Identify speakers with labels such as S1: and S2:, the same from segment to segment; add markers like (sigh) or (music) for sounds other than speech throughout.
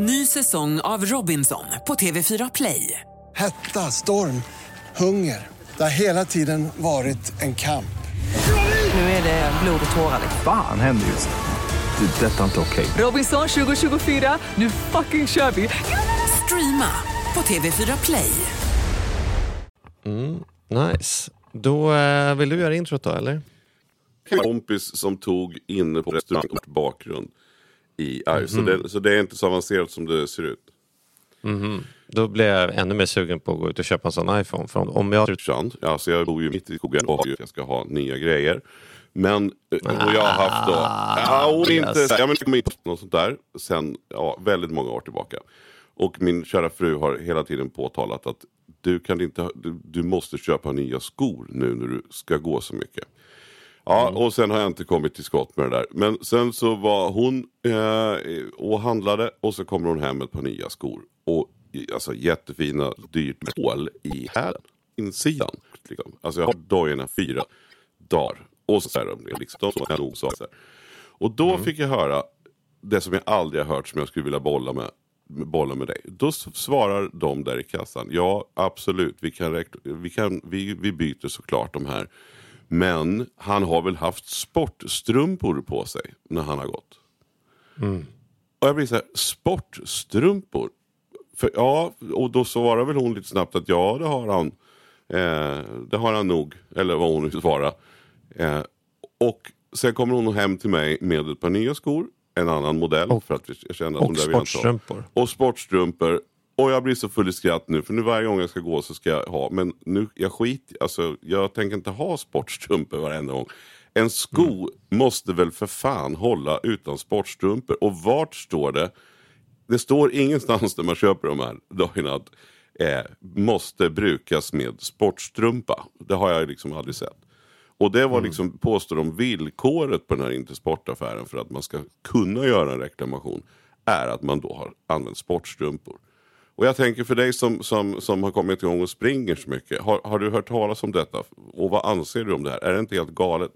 S1: Ny säsong av Robinson på TV4 Play.
S2: Hetta, storm, hunger. Det har hela tiden varit en kamp.
S1: Nu är det blod och tårar.
S3: Fan händer just nu. Det. är Detta är inte okej.
S1: Robinson 2024, nu fucking kör vi! Streama på TV4 Play.
S4: Nice. Då eh, vill du göra introt då eller?
S5: Kompis som tog inne på restaurang och bakgrund i arg. Så, det, så det är inte så avancerat som det ser ut.
S4: Då blir jag ännu mer sugen på att gå ut och köpa en sån iPhone. För om- jag...
S5: Alltså jag bor ju mitt i skogen och jag ska ha nya grejer. Men eh, och jag har haft då, ja, och inte,
S4: yes.
S5: ja, men kom in på något sånt där sen ja, väldigt många år tillbaka. Och min kära fru har hela tiden påtalat att du, kan inte, du, du måste köpa nya skor nu när du ska gå så mycket. Ja, och sen har jag inte kommit till skott med det där. Men sen så var hon eh, och handlade och så kommer hon hem med ett par nya skor. Och alltså jättefina, dyrt hål i hälen. Insidan. Liksom. Alltså jag har dojorna fyra dagar. Och så är de liksom, de som jag nog sa. Så här. Och då fick jag höra det som jag aldrig har hört som jag skulle vilja bolla med, bolla med dig. Då svarar de där i kassan. Ja, absolut. Vi, kan vi, kan, vi, vi byter såklart de här. Men han har väl haft sportstrumpor på sig när han har gått. Och jag blir så här, sportstrumpor? För, ja, och då svarar väl hon lite snabbt att ja, det har han. Eh, det har han nog. Eller vad hon nu svarar. Eh, och sen kommer hon hem till mig med ett par nya skor. En annan modell.
S4: Och-
S5: för att jag känner att
S4: och sportstrumpor.
S5: Och sportstrumpor. Och jag blir så full i skratt nu. För nu varje gång jag ska gå så ska jag ha. Men nu, jag skit Alltså jag tänker inte ha sportstrumpor varenda gång. En sko måste väl för fan hålla utan sportstrumpor. Och vart står det? Det står ingenstans där man köper de här dojorna att eh, måste brukas med sportstrumpa. Det har jag liksom aldrig sett. Och det var liksom, påstår de, villkoret på den här Intersportaffären för att man ska kunna göra en reklamation är att man då har använt sportstrumpor. Och jag tänker för dig som, som, som har kommit igång och springer så mycket, har, har du hört talas om detta? Och vad anser du om det här? Är det inte helt galet?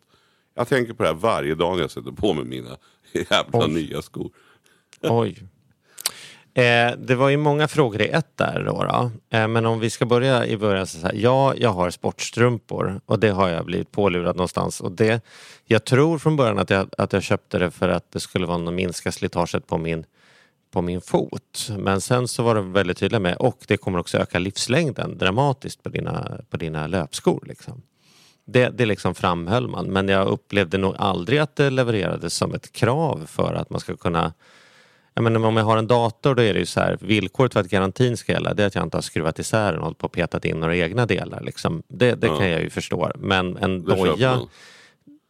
S5: Jag tänker på det här varje dag när jag sätter på mig mina (laughs) jävla
S4: Oj.
S5: nya skor.
S4: Oj. Eh, det var ju många frågor i ett där då. då. Eh, men om vi ska börja i början så här. Ja, jag har sportstrumpor och det har jag blivit pålurad någonstans. Och det, jag tror från början att jag, att jag köpte det för att det skulle vara något minska slitaget på min, på min fot. Men sen så var det väldigt tydliga med och det kommer också öka livslängden dramatiskt på dina, på dina löpskor. Liksom. Det, det liksom framhöll man men jag upplevde nog aldrig att det levererades som ett krav för att man ska kunna jag menar, om jag har en dator då är det ju så här villkoret för att garantin ska gälla det är att jag inte har skruvat isär den och hållit på och petat in några egna delar. Liksom. Det, det
S5: Ja.
S4: kan jag ju förstå. Men en
S5: Det
S4: doja.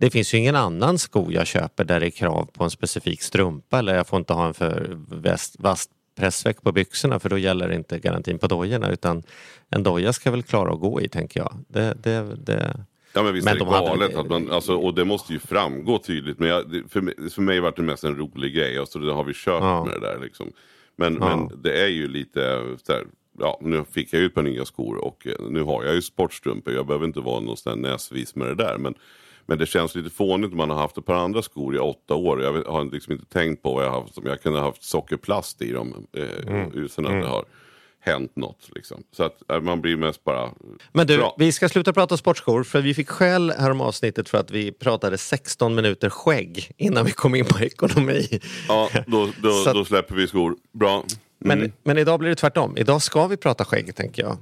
S4: Det finns ju ingen annan sko jag köper där det är krav på en specifik strumpa eller jag får inte ha en för vast pressväck på byxorna för då gäller inte garantin på dojorna utan en doja ska väl klara att gå i tänker jag. Det, det, det,
S5: Ja men visst
S4: Men
S5: är det
S4: de hade-
S5: galet att man, alltså, och det måste ju framgå tydligt. Men jag, för, mig, för mig var det mest en rolig grej, alltså, det har vi kört
S4: Ja.
S5: med det där liksom. Men,
S4: Ja.
S5: men det är ju lite här, ja nu fick jag ju ett par nya skor och eh, nu har jag ju sportstrumpor. Jag behöver inte vara någon sån näsvis med det där. Men, men det känns lite fånigt man har haft ett par andra skor i åtta år. Jag har liksom inte tänkt på vad jag har haft. Jag kunde ha haft sockerplast i dem eh,
S4: Mm.
S5: utan att det har hänt något. Liksom. Så att eh, man blir mest bara
S4: Men du,
S5: bra.
S4: vi ska sluta prata sportskor för vi fick skäll här om avsnittet för att vi pratade 16 minuter skägg innan vi kom in på ekonomi.
S5: Ja, då, då, (laughs)
S4: att-
S5: då släpper vi skor. Bra.
S4: Men,
S5: Mm.
S4: men idag blir det tvärtom. Idag ska vi prata skägg tänker jag.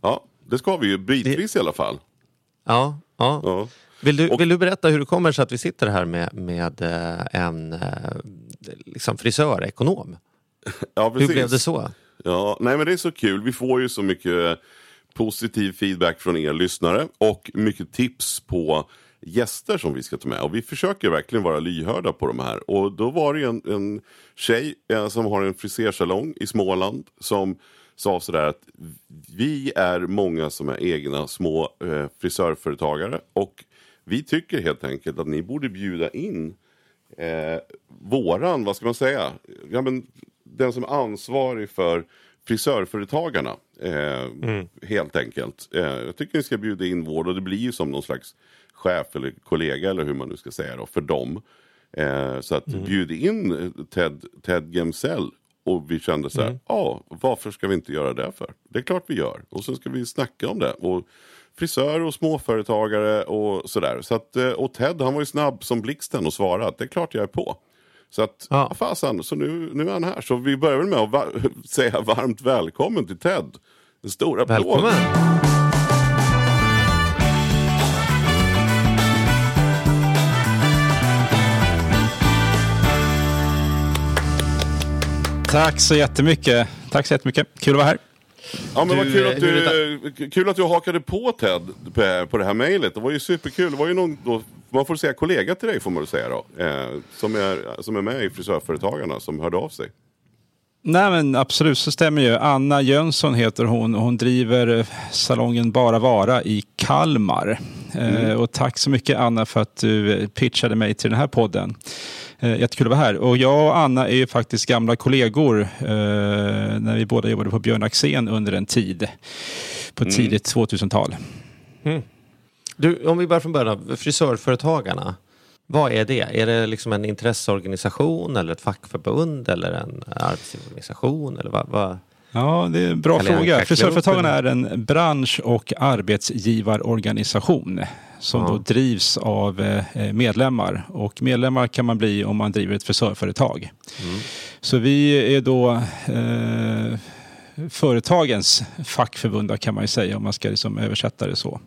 S5: Ja, det ska vi ju bitvis i alla fall.
S4: Ja, ja.
S5: Ja.
S4: Vill, du,
S5: Och-
S4: vill du berätta hur det kommer sig att vi sitter här med, med eh, en eh, liksom frisör, ekonom? (laughs)
S5: Ja,
S4: Hur
S5: precis.
S4: blev det så?
S5: Ja, nej men det är så kul. Vi får ju så mycket eh, positiv feedback från er lyssnare och mycket tips på gäster som vi ska ta med. Och vi försöker verkligen vara lyhörda på de här. Och då var det en, en tjej eh, som har en frisersalong i Småland som sa sådär att vi är många som är egna små eh, frisörföretagare och vi tycker helt enkelt att ni borde bjuda in eh, våran, vad ska man säga, ja, men, den som är ansvarig för frisörföretagarna. Eh, Helt enkelt. Eh, jag tycker ni ska bjuda in vår och det blir ju som någon slags chef eller kollega eller hur man nu ska säga då, för dem. Eh, så att bjud in Ted, Ted Gemsell och vi kände så här, ja varför ska vi inte göra det för? Det är klart vi gör. Och sen ska vi snacka om det. Och frisör och småföretagare och sådär. Så att, eh, och Ted han var ju snabb som blixten och svarade att det är klart jag är på. Så att,
S4: Ja.
S5: ja. fasen, så nu, nu är han här. Så vi börjar väl med att va (laughs) säga varmt välkommen till Ted. En stor applåd.
S4: Välkommen!
S6: Tack så jättemycket. Tack så jättemycket. Kul att vara här.
S5: Ja men vad
S4: Du,
S5: kul
S4: eh,
S5: att,
S4: hur
S5: du, kul att du hakade på Ted på- på det här mejlet. Det var ju superkul. Det var ju någon, då, man får säga kollega till dig får man säga då. Eh, som, är, som är med i Frisörföretagarna som hörde av sig.
S6: Nej men absolut så stämmer ju. Anna Jönsson heter hon och hon driver eh, salongen Bara Vara i Kalmar. Eh, och tack så mycket Anna för att du eh, pitchade mig till den här podden. Eh, jättekul att vara här. Och jag och Anna är ju faktiskt gamla kollegor när vi båda jobbade på Björn Axén under en tid. På tidigt 2000-tal.
S4: Du, om vi börjar från början, frisörföretagarna. Vad är det? Är det liksom en intresseorganisation eller ett fackförbund eller en arbetsgivarorganisation? Eller vad, vad?
S6: Ja, det är en bra
S4: en
S6: fråga. Frisörföretagarna är en bransch och arbetsgivarorganisation som
S4: Ja.
S6: då drivs av eh, medlemmar. Och medlemmar kan man bli om man driver ett frisörföretag. Så vi är då eh, företagens fackförbund kan man ju säga om man ska liksom översätta det så.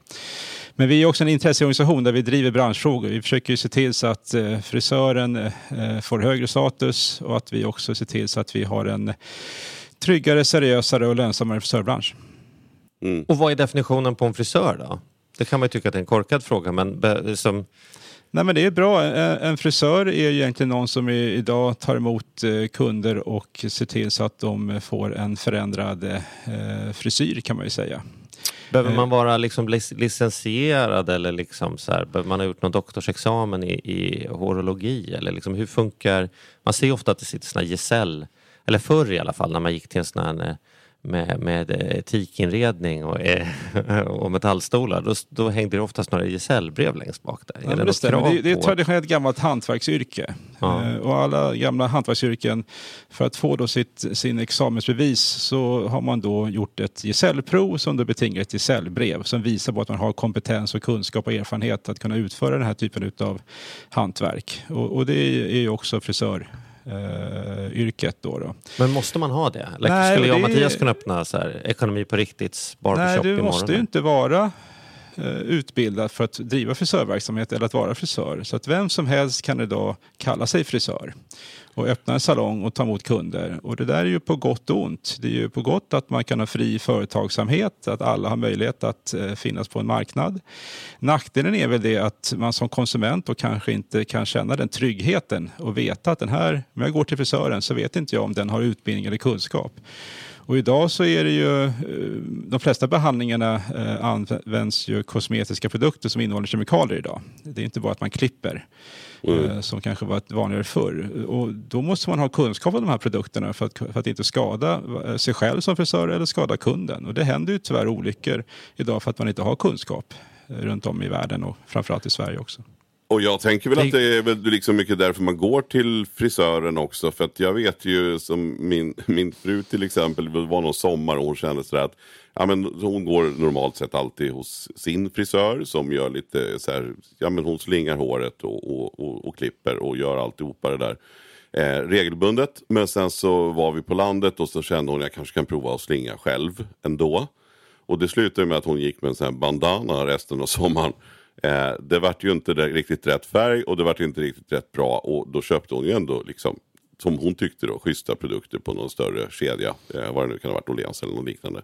S6: Men vi är också en intresseorganisation där vi driver branschfrågor. Vi försöker ju se till så att eh, frisören eh, får högre status och att vi också ser till så att vi har en tryggare, seriösare och lönsammare frisörbransch.
S4: Och vad är definitionen på en frisör då? Det kan man ju tycka att det är en korkad fråga men be- som,
S6: Nej men det är bra. En frisör är ju egentligen någon som idag tar emot eh, kunder och ser till så att de får en förändrad eh, frisyr kan man ju säga.
S4: behöver man vara liksom lic- licensierad eller liksom så här, behöver man ha gjort någon doktorsexamen i, i horologi? Eller liksom, hur funkar... Man ser ju ofta att det sitter såna gesäll, eller förr i alla fall när man gick till en sån här eh, med, med eh, etikinredning och, eh, (laughs) och metallstolar, då, då hängde det oftast några gesällbrev längst bak där.
S6: Ja, men det,
S4: krav
S6: det, det är ett traditionellt gammalt hantverksyrke.
S4: Ja.
S6: Eh, och alla gamla hantverksyrken, för att få då sitt, sin examensbevis så har man då gjort ett gesällprov som då betingar ett gesällbrev som visar på att man har kompetens och kunskap och erfarenhet att kunna utföra den här typen av hantverk. Och, och det är ju också frisöryrket yrket då. då.
S4: Men måste man ha det? Like,
S6: Nej,
S4: skulle jag och
S6: det
S4: Mattias kunna öppna så här, ekonomi på riktigt barbershop
S6: Nej, du måste ju inte vara eh, utbildad för att driva frisörverksamhet eller att vara frisör. Så att vem som helst kan idag kalla sig frisör och öppna en salong och ta emot kunder. Och det där är ju på gott och ont. Det är ju på gott att man kan ha fri företagsamhet, att alla har möjlighet att eh, finnas på en marknad. Nackdelen är väl det att man som konsument då kanske inte kan känna den tryggheten och veta att den här, om jag går till frisören så vet inte jag om den har utbildning eller kunskap. Och idag så är det ju, eh, de flesta behandlingarna eh, används ju kosmetiska produkter som innehåller kemikalier idag. Det är inte bara att man klipper, eh, som kanske var vanligare förr. Och då måste man ha kunskap om de här produkterna för att, för att inte skada sig själv som frisör eller skada kunden. Och det händer ju tyvärr olyckor idag för att man inte har kunskap runt om i världen och framförallt i Sverige också.
S5: Och jag tänker väl att det är väl liksom mycket därför man går till frisören också. För att jag vet ju som min, min fru till exempel, det var någon sommar och hon kände sådär att ja, men hon går normalt sett alltid hos sin frisör som gör lite så här, ja men hon slingar håret och, och, och, och klipper och gör alltihopa det där. Eh, regelbundet. Men sen så var vi på landet och så kände hon jag kanske kan prova att slinga själv ändå. Och det slutade med att hon gick med en sån här bandana resten av sommaren. Eh, det vart ju inte riktigt rätt färg och det vart inte riktigt rätt bra. Och då köpte hon ju ändå liksom, som hon tyckte då, schyssta produkter på någon större kedja. Eh, vad det nu kan ha varit, Åhléns eller något liknande.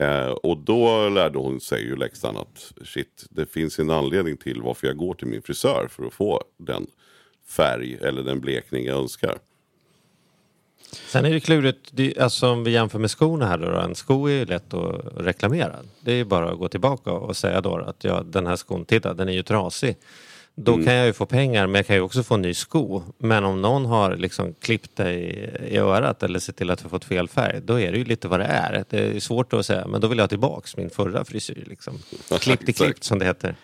S5: Eh, och då lärde hon sig ju läxan att shit, det finns en anledning till varför jag går till min frisör för att få den färg eller den blekning jag önskar.
S4: Sen är det klurigt, det, alltså om vi jämför med skorna här då, en sko är ju lätt att reklamera. Det är ju bara att gå tillbaka och säga då att ja, den här skon, titta den är ju trasig. Då kan jag ju få pengar men jag kan ju också få en ny sko. Men om någon har liksom klippt dig i örat eller sett till att du fått fel färg, då är det ju lite vad det är. Det är svårt att säga, men då vill jag ha tillbaks min förra frisyr. Liksom. Klippt i klippt som det heter.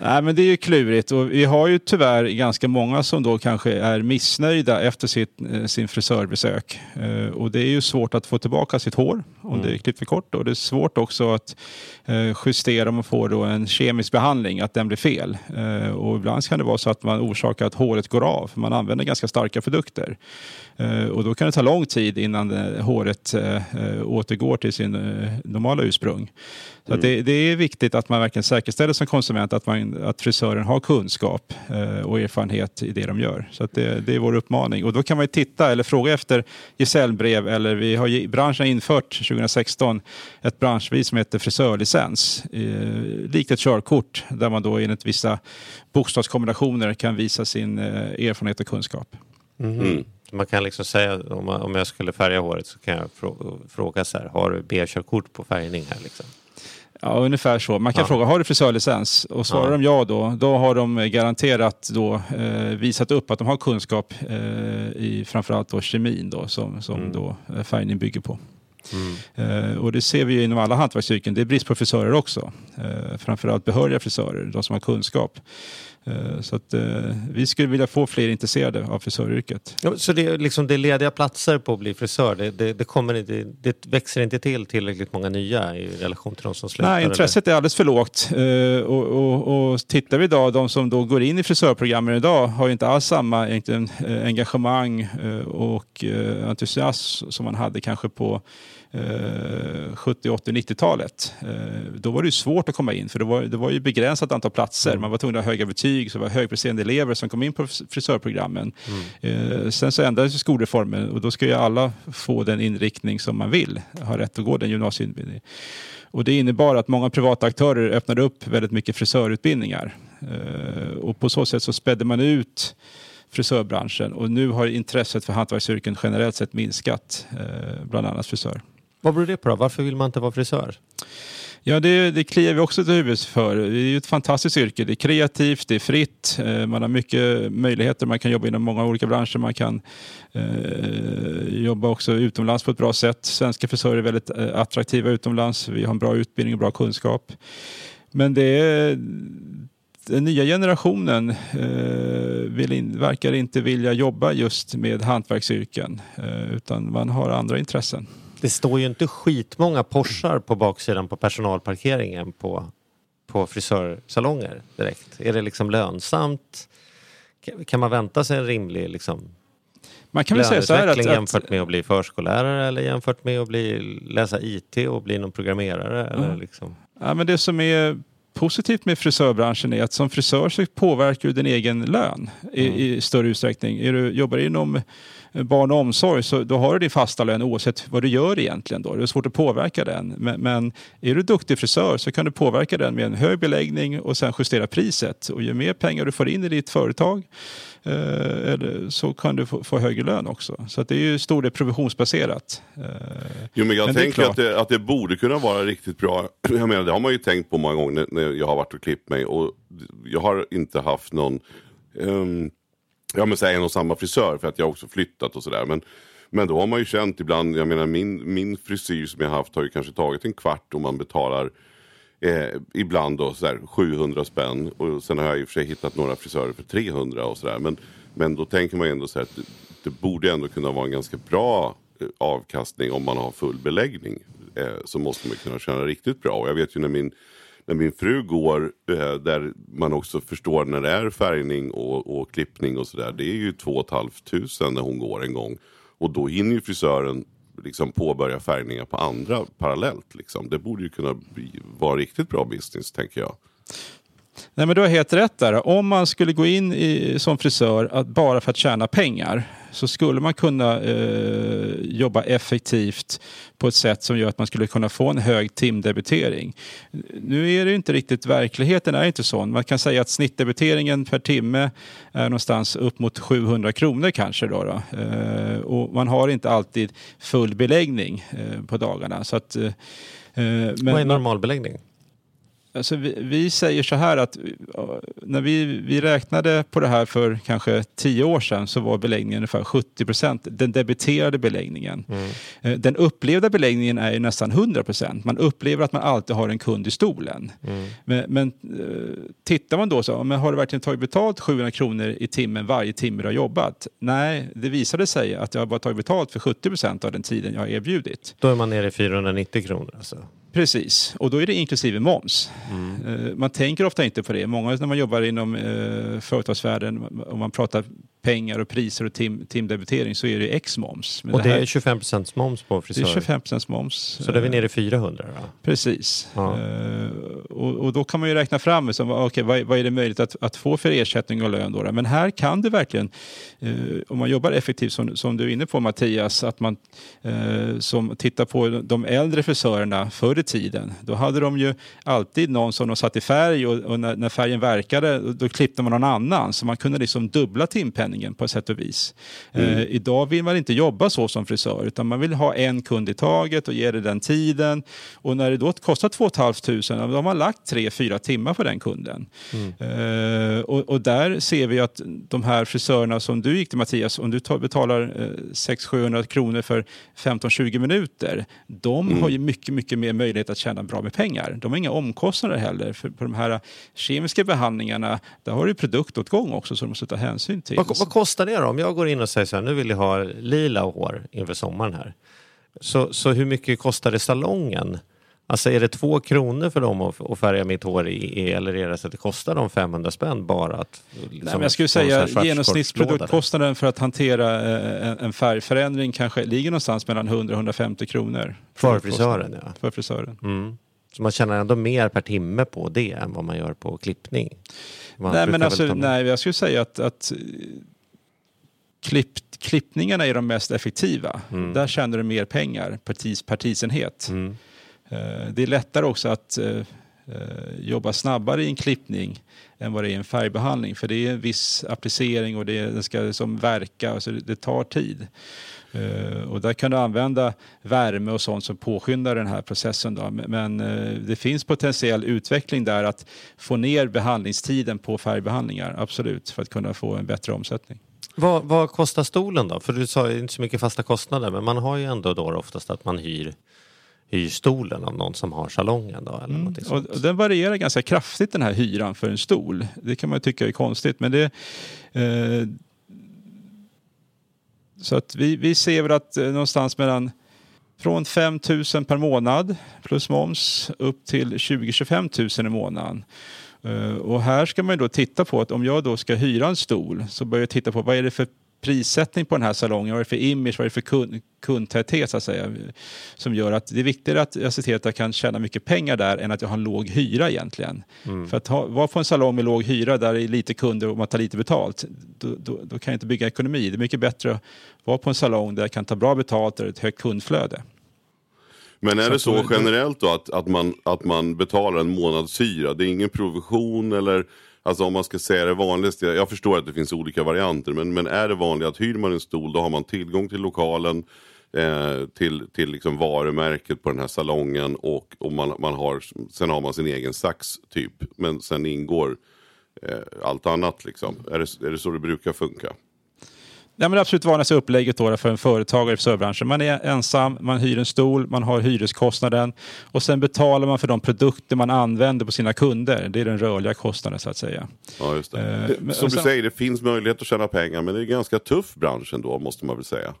S6: Nej, men det är ju klurigt och vi har ju tyvärr ganska många som då kanske är missnöjda efter sitt, eh, sin frisörbesök. Eh, och det är ju svårt att få tillbaka sitt hår om det är klippt för kort och det är svårt också att eh, justera om man får då en kemisk behandling, att den blir fel. Eh, och ibland kan det vara så att man orsakar att håret går av, för man använder ganska starka produkter. Eh, och då kan det ta lång tid innan det, håret eh, eh, återgår till sin normala ursprung. Så att det, det är viktigt att man verkligen säkerställer som konsument att, man, att frisören har kunskap eh, och erfarenhet i det de gör. Så att det, det är vår uppmaning. Och då kan man ju titta eller fråga efter gesällbrev eller vi har branschen har infört 2016 ett branschvis som heter frisörlicens. Eh, likt ett körkort där man då enligt vissa bokstavskombinationer kan visa sin eh, erfarenhet och kunskap.
S5: Mm.
S4: Man kan liksom säga om, man, om jag skulle färga håret så kan jag frå, fråga så här, har du B-körkort på färgning här liksom?
S6: Ja, ungefär så. Man kan
S4: Ja.
S6: fråga, har du frisörlicens? Och svarar
S4: Ja.
S6: de ja då, då har de garanterat då, eh, visat upp att de har kunskap eh, i framförallt då kemin då, som, som
S4: Mm.
S6: då eh, färgning bygger på. Eh, och det ser vi ju inom alla hantverksyrken. Det är brist på frisörer också. Eh, framförallt behöriga frisörer, de som har kunskap. Eh, så att, eh, vi skulle vilja få fler intresserade av frisöryrket.
S4: Ja, så det är, liksom, det är lediga platser på att bli frisör? Det, det, det, kommer inte, det växer inte till tillräckligt många nya i relation till de som slutar?
S6: Nej, intresset är alldeles för lågt. Eh, och, och, och tittar vi idag, de som då går in i frisörprogrammen idag har ju inte alls samma egentligen, engagemang och entusiasm som man hade kanske på eh, 70, 80, 90-talet. Eh, då var det svårt att komma in för det var, det var ju begränsat antal platser. Man var tvungen att ha höga betyg, så det var högpresterande elever som kom in på frisörprogrammen. Eh, sen så ändrades skolreformen och då ska ju alla få den inriktning som man vill, ha rätt att gå den gymnasieutbildningen. Och det innebar att många privata aktörer öppnade upp väldigt mycket frisörutbildningar. Eh, och på så sätt så spädde man ut frisörbranschen och nu har intresset för hantverksyrken generellt sett minskat, eh, bland annat frisör.
S4: Vad beror det på då? Varför vill man inte vara frisör?
S6: Ja, det, det kliar vi också till huvudet för. Det är ju ett fantastiskt yrke. Det är kreativt, det är fritt, eh, man har mycket möjligheter. Man kan jobba inom många olika branscher. Man kan eh, jobba också utomlands på ett bra sätt. Svenska frisörer är väldigt eh, attraktiva utomlands. Vi har en bra utbildning och bra kunskap. Men det är, den nya generationen eh, vill in, verkar inte vilja jobba just med hantverksyrken, eh, utan man har andra intressen.
S4: Det står ju inte skitmånga Porschar på baksidan på personalparkeringen på, på frisörsalonger direkt. Är det liksom lönsamt? Kan- man vänta sig en rimlig liksom,
S6: Man kan väl säga så här att,
S4: jämfört med att bli förskollärare eller jämfört med att bli, läsa IT och bli någon programmerare? Eller
S6: Mm.
S4: liksom?
S6: Ja, men det som är positivt med frisörbranschen är att som frisör så påverkar du din egen lön i, i större utsträckning. Är du jobbar inom barn och omsorg så då har du din fasta lön oavsett vad du gör egentligen. Då. Det är svårt att påverka den. Men, men är du duktig frisör så kan du påverka den med en hög beläggning och sen justera priset. Och ju mer pengar du får in i ditt företag eh, så kan du få, få högre lön också. Så det är ju stor del provisionsbaserat. Eh,
S5: Jo men jag
S6: Men det
S5: tänker
S6: klart.
S5: att det, att det borde kunna vara riktigt bra. (clears throat) Jag menar det har man ju tänkt på många gånger när, när jag har varit och klippt mig. Och jag har inte haft någon, um, ja men säga en och samma frisör för att jag också flyttat och sådär. Men, men då har man ju känt ibland, jag menar min, min frisyr som jag haft har ju kanske tagit en kvart och man betalar Eh, ibland då sådär 700 spänn och sen har jag i och för sig hittat några frisörer för 300 och sådär. Men, men då tänker man ju ändå så här att det, det borde ändå kunna vara en ganska bra eh, avkastning om man har full beläggning. Eh, så måste man kunna tjäna riktigt bra. Och jag vet ju när min, när min fru går eh, där man också förstår när det är färgning och, och klippning och sådär. Det är ju 2 500 när hon går en gång. Och då hinner ju frisören liksom påbörja färgningar på andra parallellt. Liksom. Det borde ju kunna bli, vara riktigt bra business tänker jag.
S6: Nej, men du har helt rätt där. Om man skulle gå in i, som frisör att bara för att tjäna pengar så skulle man kunna eh, jobba effektivt på ett sätt som gör att man skulle kunna få en hög timdebitering. Nu är det inte riktigt, verkligheten är inte sån. Man kan säga att snittdebiteringen per timme är någonstans upp mot 700 kronor kanske. Då, då. Eh, och man har inte alltid full beläggning eh, på dagarna. Så att, eh, eh, men
S4: Vad är normalbeläggning?
S6: Alltså vi, vi säger så här att när vi, vi räknade på det här för kanske tio år sedan så var beläggningen ungefär 70 procent, den debiterade beläggningen. Eh, Den upplevda beläggningen är ju nästan 100 procent. Man upplever att man alltid har en kund i stolen. Men, men eh, tittar man då så, men har du verkligen tagit betalt 700 kronor i timmen varje timme du har jobbat? Nej, det visade sig att jag bara tagit betalt för 70 procent av den tiden jag har erbjudit.
S4: Då är man nere i 490 kronor. Alltså.
S6: Precis, och då är det inklusive moms. Eh, Man tänker ofta inte på det. Många när man jobbar inom eh, företagsvärlden, om man pratar pengar och priser och tim, timdebitering så är det ex-moms. Men
S4: Och det
S6: här-
S4: är 25 procents moms på
S6: det är
S4: frisör.
S6: 25% moms.
S4: Så då är vi nere i 400 då?
S6: Precis.
S4: Ja.
S6: Eh, och, och då kan man ju räkna fram liksom, okay, vad, vad är det möjligt att, att få för ersättning och lön. Då, då? Men här kan du verkligen, eh, om man jobbar effektivt som, som du är inne på Mattias, att man eh, som tittar på de äldre frisörerna förr i tiden. Då hade de ju alltid någon som de satt i färg och, och när, när färgen verkade då, då klippte man någon annan. Så man kunde liksom dubbla timpenningen på ett sätt och vis. Eh, idag vill man inte jobba så som frisör utan man vill ha en kund i taget och ge det den tiden. Och när det då kostar 2 500 då har man lagt 3-4 timmar på den kunden. Eh, och, och där ser vi att de här frisörerna som du gick till Mattias, om du betalar eh, 600-700 kronor för 15-20 minuter, de har ju mycket, mycket mer möjlighet att tjäna bra med pengar. De har inga omkostnader heller. För på de här kemiska behandlingarna, där har du produktåtgång också som du måste ta hänsyn till.
S4: Vad, vad kostar det då? Om jag går in och säger så här, nu vill jag ha lila hår inför sommaren här. Så, så hur mycket kostar det salongen? Alltså är det två kronor för dem att, att färga mitt hår i, eller är det så att det kostar dem 500 spänn bara att... Liksom,
S6: Nej, jag skulle säga genomsnittsproduktkostnaden för att hantera eh, en, en färgförändring kanske ligger någonstans mellan 100 och 150 kronor.
S4: För frisören, ja.
S6: För frisören.
S4: Mm. Så man tjänar ändå mer per timme på det än vad man gör på klippning? Man
S6: nej, men alltså, nej, jag skulle säga att, att eh, klipp, klippningarna är de mest effektiva. Där tjänar du mer pengar per, tis, per tidsenhet.
S4: Mm.
S6: Eh, Det är lättare också att eh, eh, jobba snabbare i en klippning än vad det är i en färgbehandling. För det är en viss applicering och det, den ska liksom verka, så det, tar tid. Och där kan du använda värme och sånt som påskyndar den här processen. Då. Men det finns potentiell utveckling där att få ner behandlingstiden på färgbehandlingar, absolut, för att kunna få en bättre omsättning.
S4: Vad, vad kostar stolen då? För du sa inte så mycket fasta kostnader men man har ju ändå då oftast att man hyr, hyr stolen av någon som har salongen då eller någonting sånt.
S6: Och den varierar ganska kraftigt den här hyran för en stol. Det kan man tycka är konstigt men det eh, så att vi, vi ser väl att eh, någonstans mellan från 5 000 per månad plus moms upp till 20-25 000 i månaden. Eh, och här ska man ju då titta på att om jag då ska hyra en stol så börjar jag titta på vad är det för prissättning på den här salongen, vad är det för image, vad är det för kund, kundtäthet så att säga. Som gör att det är viktigare att jag ser till att jag kan tjäna mycket pengar där än att jag har en låg hyra egentligen. För att ha, vara på en salong med låg hyra där det är lite kunder och man tar lite betalt, då, då, då kan jag inte bygga ekonomi. Det är mycket bättre att vara på en salong där jag kan ta bra betalt och ett högt kundflöde.
S5: Men är
S6: Så
S5: det så
S6: då-
S5: generellt då att, att, man, att man betalar en månadshyra? Det är ingen provision eller Alltså om man ska säga det vanligaste, jag förstår att det finns olika varianter men, men är det vanligt att hyr man en stol då har man tillgång till lokalen, eh, till, till liksom varumärket på den här salongen och, och man, man har, sen har man sin egen sax typ. Men sen ingår eh, allt annat liksom. Är det, är det så det brukar funka?
S6: Ja, men det absolut vanligaste upplägget då för en företagare i frisörbranschen. Man är ensam, man hyr en stol, man har hyreskostnaden och sen betalar man för de produkter man använder på sina kunder. Det är den rörliga kostnaden så att säga.
S5: Ja, just det.
S6: Eh, men-
S5: Som du
S6: sen-
S5: säger, det finns möjlighet att tjäna pengar men det är en ganska tuff bransch ändå måste man väl säga.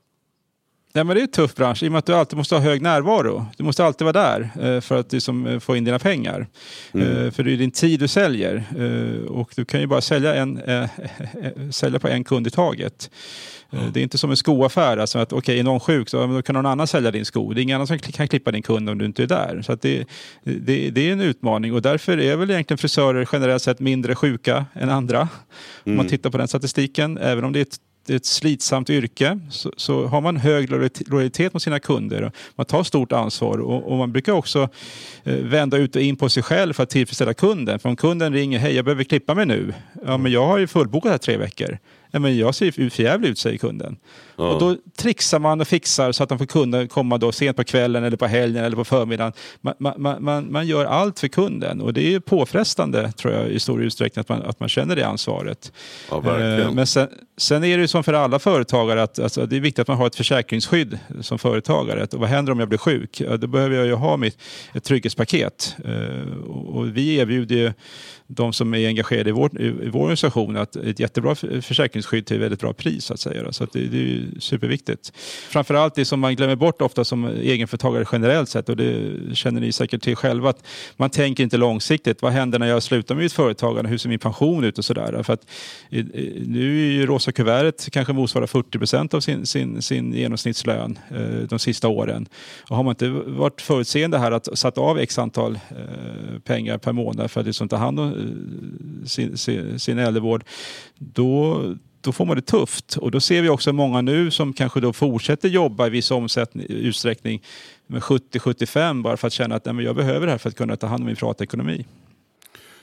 S6: Ja, men det är en tuff bransch i och med att du alltid måste ha hög närvaro. Du måste alltid vara där eh, för att liksom, eh, få in dina pengar. Eh, För det är din tid du säljer och du kan ju bara sälja, en, sälja på en kund i taget. Det är inte som en skoaffär, alltså att okej, är någon sjuk så då kan någon annan sälja din sko. Det är ingen annan som kan klippa din kund om du inte är där. Så det, det, det är en utmaning och därför är väl egentligen frisörer generellt sett mindre sjuka än andra. Om man tittar på den statistiken, även om det är ett är ett slitsamt yrke så, så har man hög lojalitet- mot sina kunder. och Man tar stort ansvar och, och man brukar också eh, vända ut och in på sig själv för att tillfredsställa kunden. För om kunden ringer, hej jag behöver klippa mig nu. Ja men jag har ju fullbokat här tre veckor. Nej, men jag ser för jävligt ut, säger kunden. Och då trixar man och fixar så att de får kunna komma då sent på kvällen eller på helgen eller på förmiddagen. Man, man, man, man gör allt för kunden och det är påfrestande tror jag i stor utsträckning att man, att man känner det ansvaret.
S5: Ja.
S6: Eh, Men sen, sen är det ju som för alla företagare att alltså, det är viktigt att man har ett försäkringsskydd som företagare. Att, vad händer om jag blir sjuk? Ja, då behöver jag ju ha mitt, ett trygghetspaket. Eh, och, och vi erbjuder ju de som är engagerade i vår, i, vår organisation att ett jättebra försäkringsskydd till väldigt bra pris. Så, att säga. så att det, det är superviktigt. Framförallt det som man glömmer bort ofta som egenföretagare generellt sett och det känner ni säkert till själva att man tänker inte långsiktigt. Vad händer när jag slutar med mitt företagande? Hur ser min pension ut och sådär? För att nu är ju rosa kuvertet kanske motsvarar 40 procent av sin, sin, sin genomsnittslön eh, de sista åren. Och har man inte varit förutseende här att satt av x antal eh, pengar per månad för att liksom ta hand om sin, sin, sin äldrevård, då då får man det tufft. Och då ser vi också många nu som kanske då fortsätter jobba i viss utsträckning med 70-75 bara för att känna att nej, men jag behöver det här för att kunna ta hand om min privatekonomi.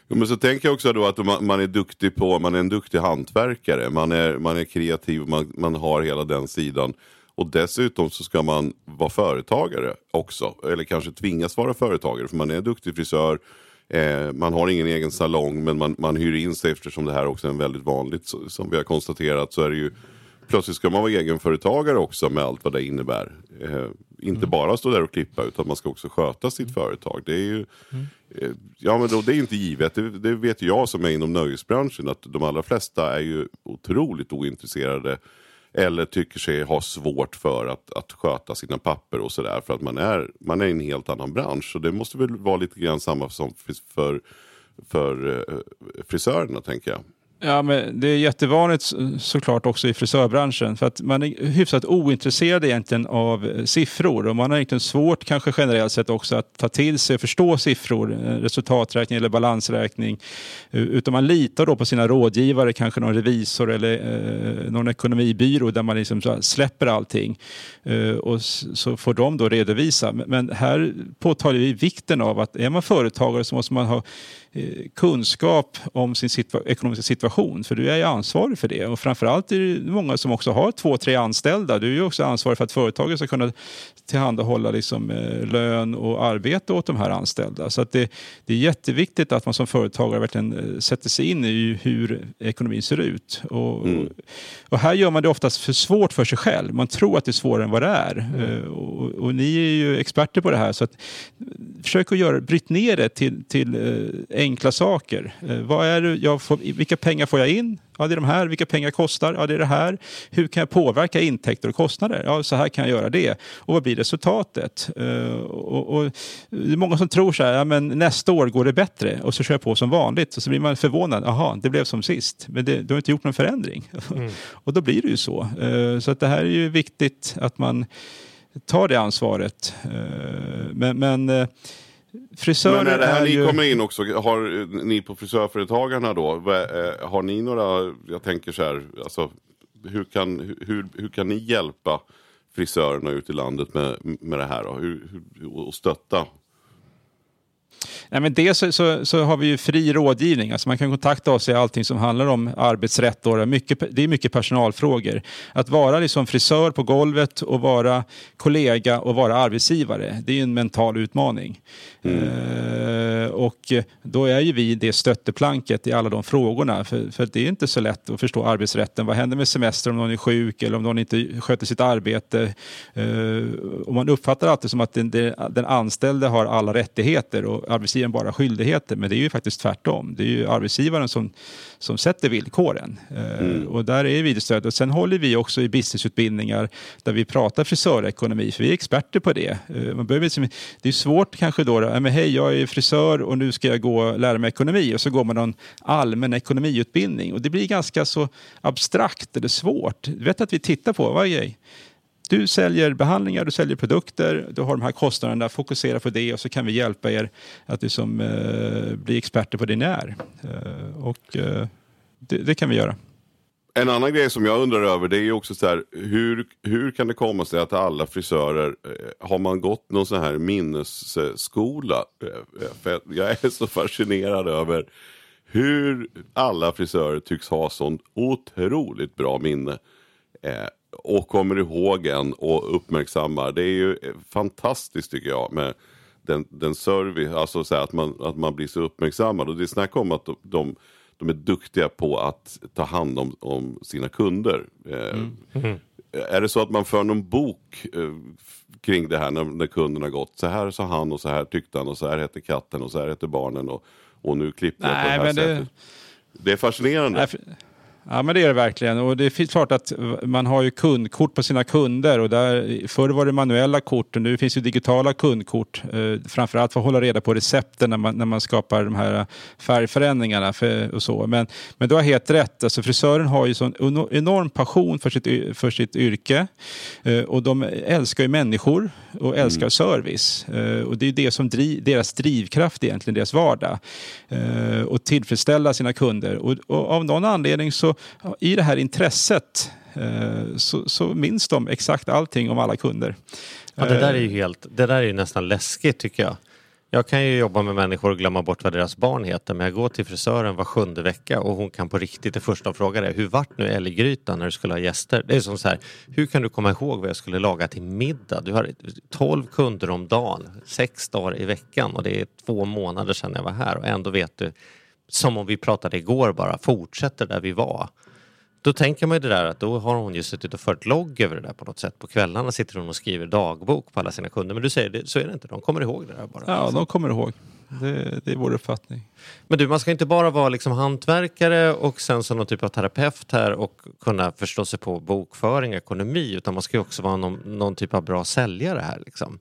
S5: Jo, men så tänker jag också då att man, man är duktig på, man är en duktig hantverkare, man är, man är kreativ, man, man har hela den sidan. Och dessutom så ska man vara företagare också, eller kanske tvingas vara företagare för man är en duktig frisör, eh, man har ingen egen salong men man, man hyr in sig eftersom det här också är en väldigt vanligt, så- som vi har konstaterat så är det ju Plötsligt ska man vara egenföretagare också med allt vad det innebär. Eh, inte bara stå där och klippa utan man ska också sköta sitt företag. Det är ju eh, ja, men då, det är inte givet. Det, det vet jag som är inom nöjesbranschen att de allra flesta är ju otroligt ointresserade eller tycker sig ha svårt för att, att sköta sina papper och sådär för att man är, man är i en helt annan bransch. Och det måste väl vara lite grann samma som för, för, för frisörerna tänker jag.
S6: Ja, men det är jättevanligt såklart också i frisörbranschen för att man är hyfsat ointresserad egentligen av eh, siffror och man har egentligen svårt kanske generellt sett också att ta till sig och förstå siffror, eh, resultaträkning eller balansräkning. Utan man litar då på sina rådgivare, kanske någon revisor eller eh, någon ekonomibyrå där man liksom släpper allting eh, och så får de då redovisa. Men- här påtalar vi vikten av att är man företagare så måste man ha kunskap om sin situa- ekonomiska situation. För du är ju ansvarig för det. Och framförallt är det många som också har två, tre anställda. Du är ju också ansvarig för att företaget ska kunna tillhandahålla liksom, eh, lön och arbete åt de här anställda. Så att det, det är jätteviktigt att man som företagare verkligen eh, sätter sig in i hur ekonomin ser ut. Och, och här gör man det oftast för svårt för sig själv. Man tror att det är svårare än vad det är. Eh, Och, och ni är ju experter på det här. Så att, försök att göra, bryt ner det till, till eh, enkla saker. Eh, vad är det jag får, vilka pengar får jag in? Ja, det är de här. Vilka pengar kostar? Ja, det är det här. Hur kan jag påverka intäkter och kostnader? Ja, så här kan jag göra det. Och vad blir resultatet? Eh, och, och, det är många som tror så här, ja, men nästa år går det bättre och så kör jag på som vanligt. Och så blir man förvånad. Jaha, det blev som sist. Men det, du har inte gjort någon förändring. (laughs) och då blir det ju så. Eh, så att det här är ju viktigt att man tar det ansvaret. Eh, men, men eh, frisörer
S5: Men är det här
S6: är
S5: ni
S6: ju...
S5: kommer in också, har eh, ni på frisörföretagarna då, har ni några, jag tänker så här, alltså, hur, kan, hur, hur kan ni hjälpa frisörerna ute i landet med, med det här då? Hur, hur, och stötta?
S6: Nej, men dels så, så, så har vi ju fri rådgivning. Alltså man kan kontakta oss i allting som handlar om arbetsrätt. Då. Det är mycket personalfrågor. Att vara liksom frisör på golvet och vara kollega och vara arbetsgivare, det är en mental utmaning. Eh, och då är ju vi det stötteplanket i alla de frågorna. För, för det är inte så lätt att förstå arbetsrätten. Vad händer med semester om någon är sjuk eller om någon inte sköter sitt arbete? Eh, och man uppfattar alltid som att den, den anställde har alla rättigheter och arbetsgivaren bara skyldigheter. Men det är ju faktiskt tvärtom. Det är ju arbetsgivaren som, som sätter villkoren. Eh, Och där är vi det stöd. Och sen håller vi också i businessutbildningar där vi pratar frisörekonomi, för vi är experter på det. Eh, Man behöver liksom, det är svårt kanske då, men hej jag är frisör och nu ska jag gå och lära mig ekonomi och så går man någon allmän ekonomiutbildning och det blir ganska så abstrakt eller svårt. Vet att vi tittar på, vad är grej? Du säljer behandlingar, du säljer produkter, du har de här kostnaderna, fokusera på det och så kan vi hjälpa er att liksom, eh, bli experter på det ni är. Eh, och eh, det, det kan vi göra.
S5: En annan grej som jag undrar över det är också så här, hur, hur kan det komma sig att alla frisörer, eh, har man gått någon sån här minnesskola? Eh, eh, för jag är så fascinerad över hur alla frisörer tycks ha sånt otroligt bra minne. Och kommer ihåg en och uppmärksammar. Det är ju fantastiskt tycker jag med den, den service, alltså så att, man, att man blir så uppmärksammad. Och det är snack om att de, de, de är duktiga på att ta hand om, om sina kunder. Eh, Är det så att man för någon bok eh, kring det här när, när kunden har gått? Så här sa han och så här tyckte han och så här hette katten och så här hette barnen och, och nu klippte jag på det här
S6: det-
S5: sättet. Det är fascinerande.
S6: Nej, för- Ja men det är det verkligen och det är klart att man har ju kundkort på sina kunder och där, förr var det manuella kort och nu finns ju digitala kundkort. Eh, framförallt för att hålla reda på recepten när man, när man skapar de här färgförändringarna för, och så. Men, men du har helt rätt, alltså frisören har ju sån eno- enorm passion för sitt, för sitt yrke eh, och de älskar ju människor och älskar service. Eh, och det är det som driv, deras drivkraft egentligen, deras vardag. Eh, och tillfredsställa sina kunder. Och, och av någon anledning så i det här intresset eh, så, så minns de exakt allting om alla kunder.
S4: Ja, det där är
S6: Eh,
S4: ju helt, det där är nästan läskigt tycker jag. Jag kan ju jobba med människor och glömma bort vad deras barn heter men jag går till frisören var sjunde vecka och hon kan på riktigt, det första hon frågar är hur vart nu älggrytan när du skulle ha gäster? Det är som så här, hur kan du komma ihåg vad jag skulle laga till middag? Du har 12 kunder om dagen, sex dagar i veckan och det är två månader sedan jag var här och ändå vet du, som om vi pratade igår bara, fortsätter där vi var. Då tänker man ju det där att då har hon ju suttit och fört logg över det där på något sätt. På kvällarna sitter hon och skriver dagbok på alla sina kunder. Men du säger, det, så är det inte, de kommer ihåg det där bara.
S6: Ja, de kommer ihåg. Det, det är vår uppfattning.
S4: Men du, man ska inte bara vara liksom hantverkare och sen så någon typ av terapeut här och kunna förstå sig på bokföring, ekonomi, utan man ska ju också vara någon, någon typ av bra säljare här. Liksom.